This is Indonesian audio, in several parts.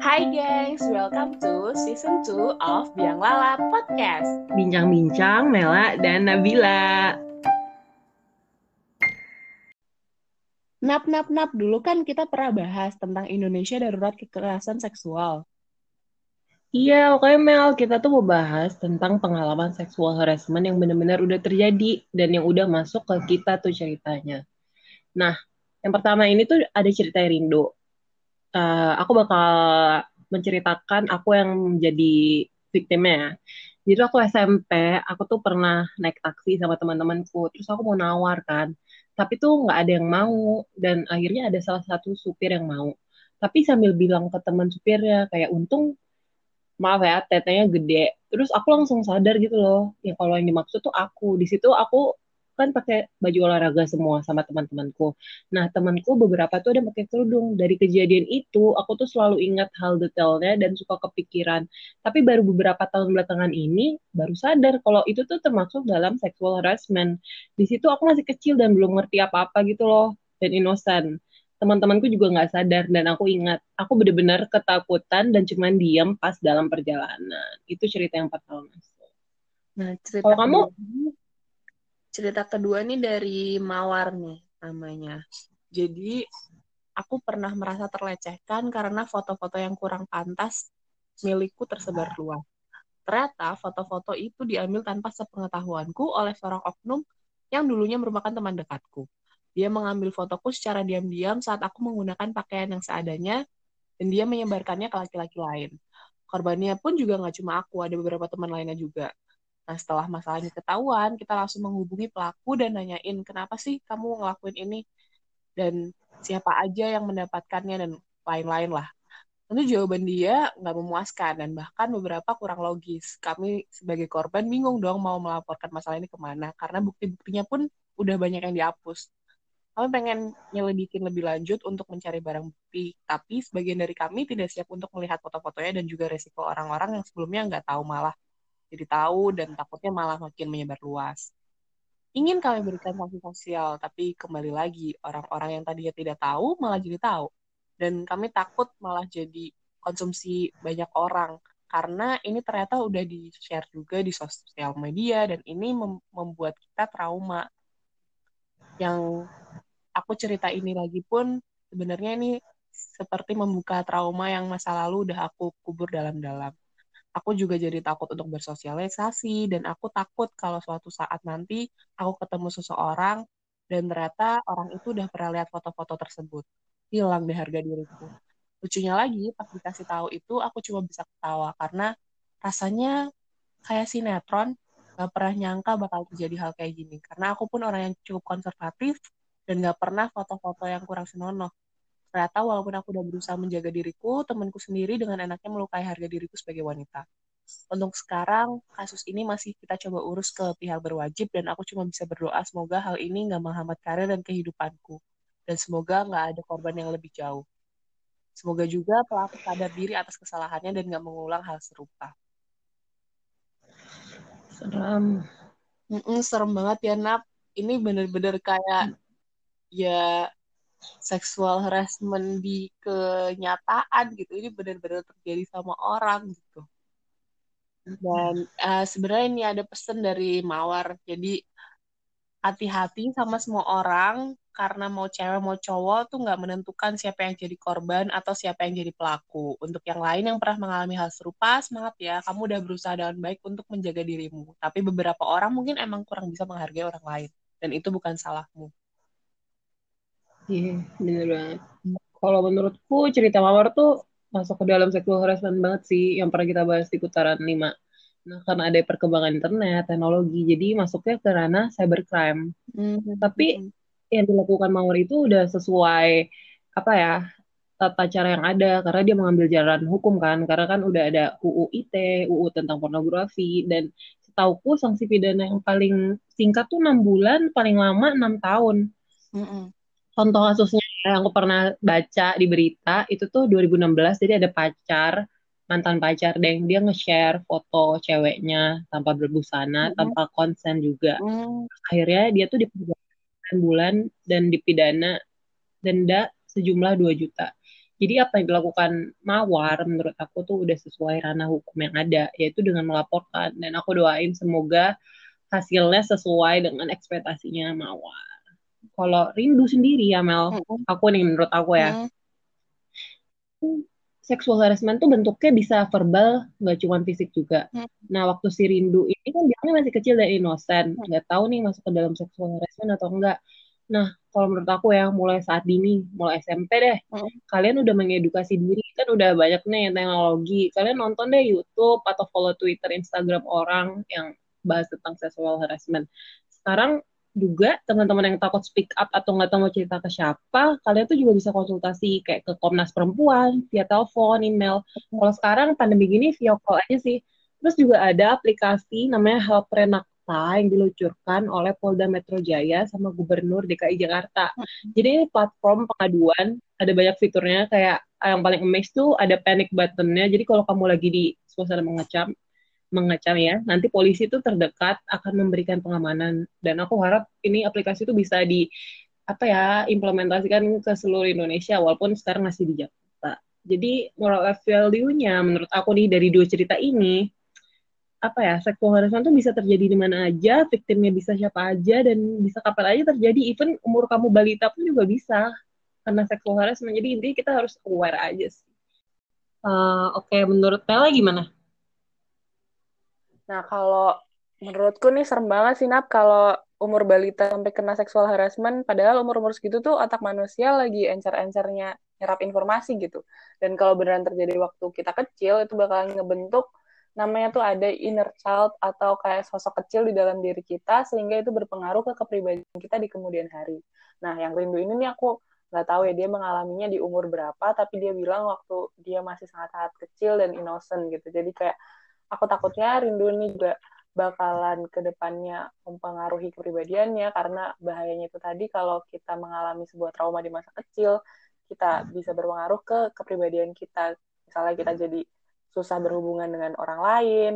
Hai gengs, welcome to season 2 of Biang Lala Podcast. Bincang-bincang Mela dan Nabila. Nap nap nap dulu kan kita pernah bahas tentang Indonesia darurat kekerasan seksual. Iya, oke Mel, kita tuh mau bahas tentang pengalaman seksual harassment yang benar-benar udah terjadi dan yang udah masuk ke kita tuh ceritanya. Nah, yang pertama ini tuh ada cerita Rindo uh, aku bakal menceritakan aku yang menjadi victimnya ya. Jadi aku SMP, aku tuh pernah naik taksi sama teman-temanku, terus aku mau nawar kan, tapi tuh nggak ada yang mau, dan akhirnya ada salah satu supir yang mau. Tapi sambil bilang ke teman supirnya, kayak untung, maaf ya, tetenya gede. Terus aku langsung sadar gitu loh, ya kalau yang dimaksud tuh aku. Di situ aku kan pakai baju olahraga semua sama teman-temanku. Nah, temanku beberapa tuh ada pakai kerudung. Dari kejadian itu, aku tuh selalu ingat hal detailnya dan suka kepikiran. Tapi baru beberapa tahun belakangan ini, baru sadar kalau itu tuh termasuk dalam sexual harassment. Di situ aku masih kecil dan belum ngerti apa-apa gitu loh, dan innocent. Teman-temanku juga nggak sadar dan aku ingat, aku benar-benar ketakutan dan cuman diam pas dalam perjalanan. Itu cerita yang pertama. Nah, cerita kalau kamu cerita kedua nih dari Mawar nih namanya. Jadi aku pernah merasa terlecehkan karena foto-foto yang kurang pantas milikku tersebar luas. Ternyata foto-foto itu diambil tanpa sepengetahuanku oleh seorang oknum yang dulunya merupakan teman dekatku. Dia mengambil fotoku secara diam-diam saat aku menggunakan pakaian yang seadanya, dan dia menyebarkannya ke laki-laki lain. Korbannya pun juga nggak cuma aku, ada beberapa teman lainnya juga. Nah, setelah masalahnya ketahuan, kita langsung menghubungi pelaku dan nanyain, kenapa sih kamu ngelakuin ini? Dan siapa aja yang mendapatkannya dan lain-lain lah. Tentu jawaban dia nggak memuaskan dan bahkan beberapa kurang logis. Kami sebagai korban bingung dong mau melaporkan masalah ini ke mana, karena bukti-buktinya pun udah banyak yang dihapus. Kami pengen nyelidikin lebih lanjut untuk mencari barang bukti, tapi sebagian dari kami tidak siap untuk melihat foto-fotonya dan juga resiko orang-orang yang sebelumnya nggak tahu malah jadi tahu dan takutnya malah makin menyebar luas. Ingin kami berikan sanksi sosial, tapi kembali lagi orang-orang yang tadinya tidak tahu malah jadi tahu. Dan kami takut malah jadi konsumsi banyak orang karena ini ternyata udah di-share juga di sosial media dan ini mem membuat kita trauma. Yang aku cerita ini lagi pun sebenarnya ini seperti membuka trauma yang masa lalu udah aku kubur dalam-dalam aku juga jadi takut untuk bersosialisasi dan aku takut kalau suatu saat nanti aku ketemu seseorang dan ternyata orang itu udah pernah lihat foto-foto tersebut hilang deh harga diriku. Lucunya lagi pas dikasih tahu itu aku cuma bisa ketawa karena rasanya kayak sinetron gak pernah nyangka bakal terjadi hal kayak gini. Karena aku pun orang yang cukup konservatif dan gak pernah foto-foto yang kurang senonoh ternyata walaupun aku udah berusaha menjaga diriku, temanku sendiri dengan enaknya melukai harga diriku sebagai wanita. Untuk sekarang, kasus ini masih kita coba urus ke pihak berwajib dan aku cuma bisa berdoa semoga hal ini nggak menghambat karir dan kehidupanku. Dan semoga nggak ada korban yang lebih jauh. Semoga juga pelaku sadar diri atas kesalahannya dan nggak mengulang hal serupa. Serem. Mm -mm, serem banget ya, Nap. Ini bener-bener kayak ya seksual harassment di kenyataan gitu ini benar-benar terjadi sama orang gitu dan uh, sebenarnya ini ada pesan dari Mawar jadi hati-hati sama semua orang karena mau cewek mau cowok tuh nggak menentukan siapa yang jadi korban atau siapa yang jadi pelaku. Untuk yang lain yang pernah mengalami hal serupa, semangat ya, kamu udah berusaha dengan baik untuk menjaga dirimu. Tapi beberapa orang mungkin emang kurang bisa menghargai orang lain, dan itu bukan salahmu. Iya, yeah, bener banget. Kalau menurutku cerita Mawar tuh masuk ke dalam sexual harassment banget sih yang pernah kita bahas di putaran 5. Nah, karena ada perkembangan internet, teknologi, jadi masuknya ke ranah cybercrime. Mm-hmm. Tapi yang dilakukan Mawar itu udah sesuai apa ya tata cara yang ada karena dia mengambil jalan hukum kan karena kan udah ada UU ITE, UU tentang pornografi dan setauku sanksi pidana yang paling singkat tuh enam bulan, paling lama enam tahun. Mm-hmm contoh kasusnya yang aku pernah baca di berita itu tuh 2016 jadi ada pacar mantan pacar deh dia nge-share foto ceweknya tanpa berbusana mm -hmm. tanpa konsen juga mm. akhirnya dia tuh dipidana bulan dan dipidana denda sejumlah 2 juta Jadi apa yang dilakukan Mawar menurut aku tuh udah sesuai ranah hukum yang ada, yaitu dengan melaporkan. Dan aku doain semoga hasilnya sesuai dengan ekspektasinya Mawar. Kalau rindu sendiri ya Mel, hmm. aku nih menurut aku ya. Hmm. Seksual harassment tuh bentuknya bisa verbal, nggak cuma fisik juga. Hmm. Nah, waktu si rindu ini kan bilangnya masih kecil dan inosen, hmm. nggak tahu nih masuk ke dalam seksual harassment atau enggak. Nah, kalau menurut aku ya mulai saat dini, mulai SMP deh, hmm. kalian udah mengedukasi diri kan udah banyak nih teknologi. Kalian nonton deh YouTube atau follow Twitter, Instagram orang yang bahas tentang sexual harassment. Sekarang juga teman-teman yang takut speak up atau nggak tahu mau cerita ke siapa, kalian tuh juga bisa konsultasi kayak ke Komnas Perempuan, via telepon, email. Kalau sekarang pandemi gini via call aja sih. Terus juga ada aplikasi namanya Help Renak yang diluncurkan oleh Polda Metro Jaya sama Gubernur DKI Jakarta. Hmm. Jadi ini platform pengaduan, ada banyak fiturnya kayak yang paling amazing tuh ada panic buttonnya. Jadi kalau kamu lagi di suasana mengecam, mengecam ya, nanti polisi itu terdekat akan memberikan pengamanan. Dan aku harap ini aplikasi itu bisa di apa ya implementasikan ke seluruh Indonesia walaupun sekarang masih di Jakarta. Jadi moral value-nya menurut aku nih dari dua cerita ini apa ya sexual harassment tuh bisa terjadi di mana aja, victimnya bisa siapa aja dan bisa kapan aja terjadi. Even umur kamu balita pun juga bisa karena sexual harassment. Jadi intinya kita harus aware aja sih. Uh, Oke, okay. menurut Tela gimana? Nah kalau menurutku nih serem banget sih Nap kalau umur balita sampai kena seksual harassment, padahal umur-umur segitu tuh otak manusia lagi encer-encernya nyerap informasi gitu. Dan kalau beneran terjadi waktu kita kecil, itu bakalan ngebentuk namanya tuh ada inner child atau kayak sosok kecil di dalam diri kita sehingga itu berpengaruh ke kepribadian kita di kemudian hari. Nah, yang rindu ini nih aku nggak tahu ya dia mengalaminya di umur berapa, tapi dia bilang waktu dia masih sangat-sangat kecil dan innocent gitu. Jadi kayak aku takutnya rindu ini juga bakalan ke depannya mempengaruhi kepribadiannya karena bahayanya itu tadi kalau kita mengalami sebuah trauma di masa kecil, kita bisa berpengaruh ke kepribadian kita. Misalnya kita jadi susah berhubungan dengan orang lain,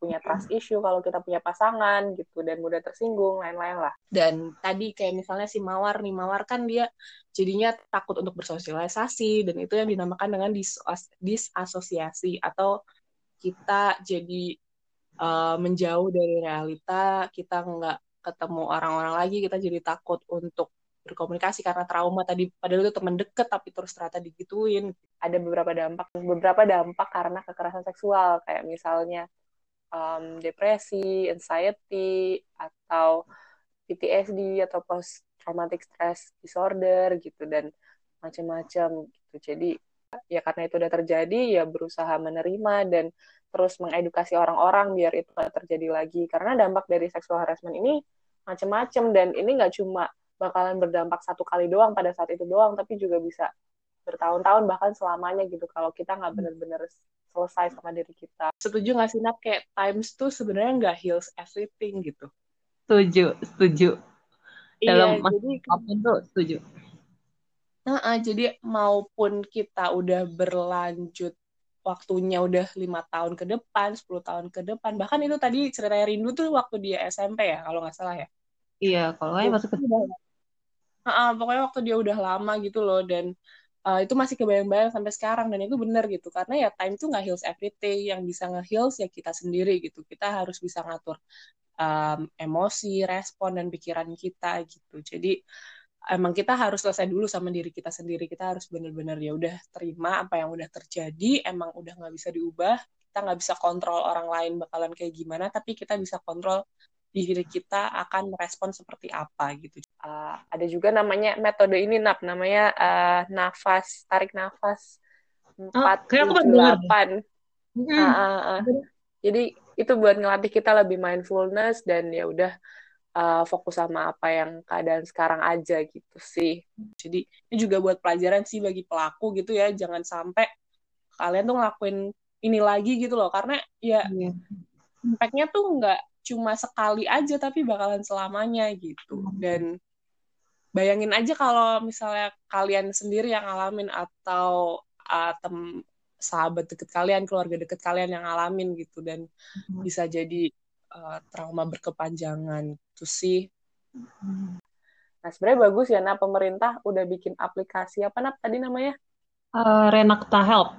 punya trust issue kalau kita punya pasangan gitu dan mudah tersinggung lain-lain lah. Dan tadi kayak misalnya si Mawar nih, Mawar kan dia jadinya takut untuk bersosialisasi dan itu yang dinamakan dengan dis disasosiasi atau kita jadi uh, menjauh dari realita, kita nggak ketemu orang-orang lagi, kita jadi takut untuk berkomunikasi karena trauma. Tadi padahal itu teman deket tapi terus ternyata digituin. Ada beberapa dampak beberapa dampak karena kekerasan seksual. Kayak misalnya um, depresi anxiety atau PTSD atau post traumatic stress disorder gitu dan macam-macam gitu. Jadi ya karena itu udah terjadi ya berusaha menerima dan terus mengedukasi orang-orang biar itu gak terjadi lagi. Karena dampak dari sexual harassment ini macam-macam dan ini nggak cuma bakalan berdampak satu kali doang pada saat itu doang tapi juga bisa bertahun-tahun bahkan selamanya gitu kalau kita nggak bener-bener selesai sama diri kita. Setuju nggak sih Nap kayak times tuh sebenarnya nggak heals everything gitu. Setuju setuju. Iya, dalam jadi apa pun tuh setuju nah, uh, jadi maupun kita udah berlanjut waktunya udah lima tahun ke depan, 10 tahun ke depan, bahkan itu tadi ceritanya Rindu tuh waktu dia SMP ya, kalau nggak salah ya. Iya, kalau nggak masuk ke uh, pokoknya waktu dia udah lama gitu loh dan uh, itu masih kebayang-bayang sampai sekarang dan itu benar gitu karena ya time tuh nggak heals everything yang bisa nge-heals ya kita sendiri gitu kita harus bisa ngatur um, emosi respon dan pikiran kita gitu jadi emang kita harus selesai dulu sama diri kita sendiri. Kita harus benar-benar ya udah terima apa yang udah terjadi. Emang udah nggak bisa diubah. Kita nggak bisa kontrol orang lain bakalan kayak gimana tapi kita bisa kontrol diri kita akan merespon seperti apa gitu. Uh, ada juga namanya metode ini nap. Namanya uh, nafas tarik nafas. Empat delapan. Jadi itu buat ngelatih kita lebih mindfulness dan ya udah uh, fokus sama apa yang keadaan sekarang aja gitu sih. Jadi ini juga buat pelajaran sih bagi pelaku gitu ya, jangan sampai kalian tuh ngelakuin ini lagi gitu loh, karena ya yeah. impactnya tuh nggak cuma sekali aja tapi bakalan selamanya gitu dan bayangin aja kalau misalnya kalian sendiri yang ngalamin atau uh, tem sahabat deket kalian keluarga deket kalian yang ngalamin gitu dan hmm. bisa jadi uh, trauma berkepanjangan itu sih hmm. nah sebenarnya bagus ya nah pemerintah udah bikin aplikasi apa nap tadi namanya Uh, Renakta Help.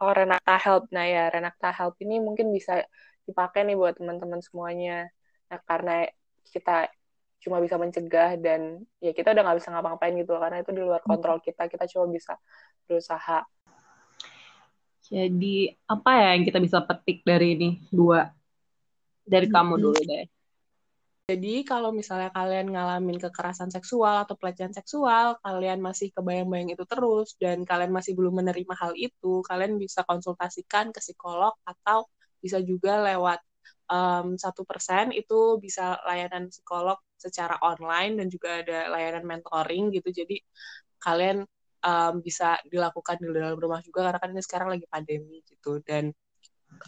Oh, Renakta Help. Nah ya, Renakta Help ini mungkin bisa dipakai nih buat teman-teman semuanya. Nah, karena kita cuma bisa mencegah dan ya kita udah nggak bisa ngapa-ngapain gitu loh, karena itu di luar kontrol kita. Kita cuma bisa berusaha. Jadi apa ya yang kita bisa petik dari ini? Dua. Dari kamu dulu deh. Jadi kalau misalnya kalian ngalamin kekerasan seksual atau pelecehan seksual, kalian masih kebayang-bayang itu terus dan kalian masih belum menerima hal itu, kalian bisa konsultasikan ke psikolog atau bisa juga lewat satu um, persen itu bisa layanan psikolog secara online dan juga ada layanan mentoring gitu. Jadi kalian um, bisa dilakukan di dalam rumah juga karena kan ini sekarang lagi pandemi gitu. Dan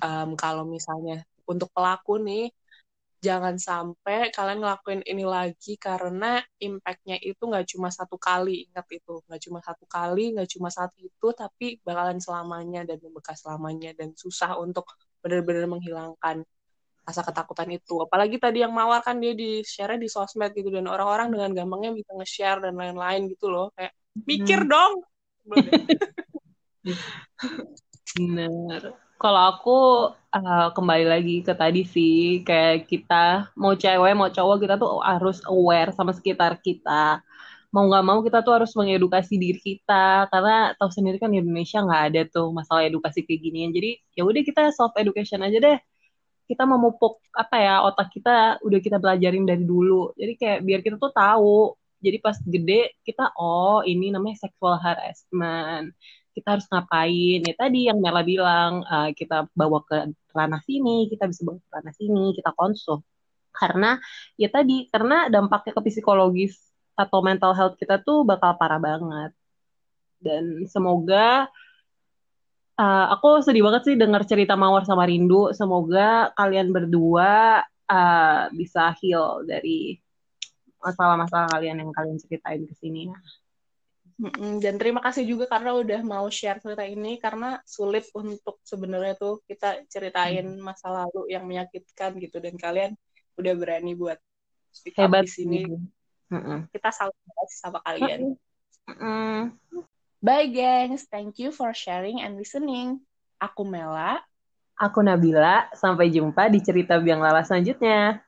um, kalau misalnya untuk pelaku nih jangan sampai kalian ngelakuin ini lagi karena impactnya itu nggak cuma satu kali ingat itu. Nggak cuma satu kali nggak cuma saat itu tapi bakalan selamanya dan membekas selamanya dan susah untuk benar-benar menghilangkan rasa ketakutan itu. Apalagi tadi yang mawar kan dia di share di sosmed gitu dan orang-orang dengan gampangnya bisa nge-share dan lain-lain gitu loh. Kayak mikir hmm. dong! Bener kalau aku uh, kembali lagi ke tadi sih, kayak kita mau cewek mau cowok kita tuh harus aware sama sekitar kita. Mau nggak mau kita tuh harus mengedukasi diri kita karena tahu sendiri kan di Indonesia nggak ada tuh masalah edukasi kayak ginian. Jadi ya udah kita self education aja deh. Kita memupuk apa ya otak kita udah kita belajarin dari dulu. Jadi kayak biar kita tuh tahu. Jadi pas gede kita oh ini namanya sexual harassment kita harus ngapain? Ya tadi yang Mela bilang uh, kita bawa ke ranah sini kita bisa bawa ke ranah sini kita konsul. Karena ya tadi karena dampaknya ke psikologis atau mental health kita tuh bakal parah banget. Dan semoga uh, aku sedih banget sih dengar cerita Mawar sama Rindu. Semoga kalian berdua uh, bisa heal dari masalah-masalah kalian yang kalian ceritain ke sini. ya. Dan terima kasih juga karena udah mau share cerita ini karena sulit untuk sebenarnya tuh kita ceritain mm. masa lalu yang menyakitkan gitu dan kalian udah berani buat speak Hebat. di sini. Mm-mm. Kita salut sama kalian. Mm-mm. Bye gengs, thank you for sharing and listening. Aku Mela. Aku Nabila, sampai jumpa di cerita Biang Lala selanjutnya.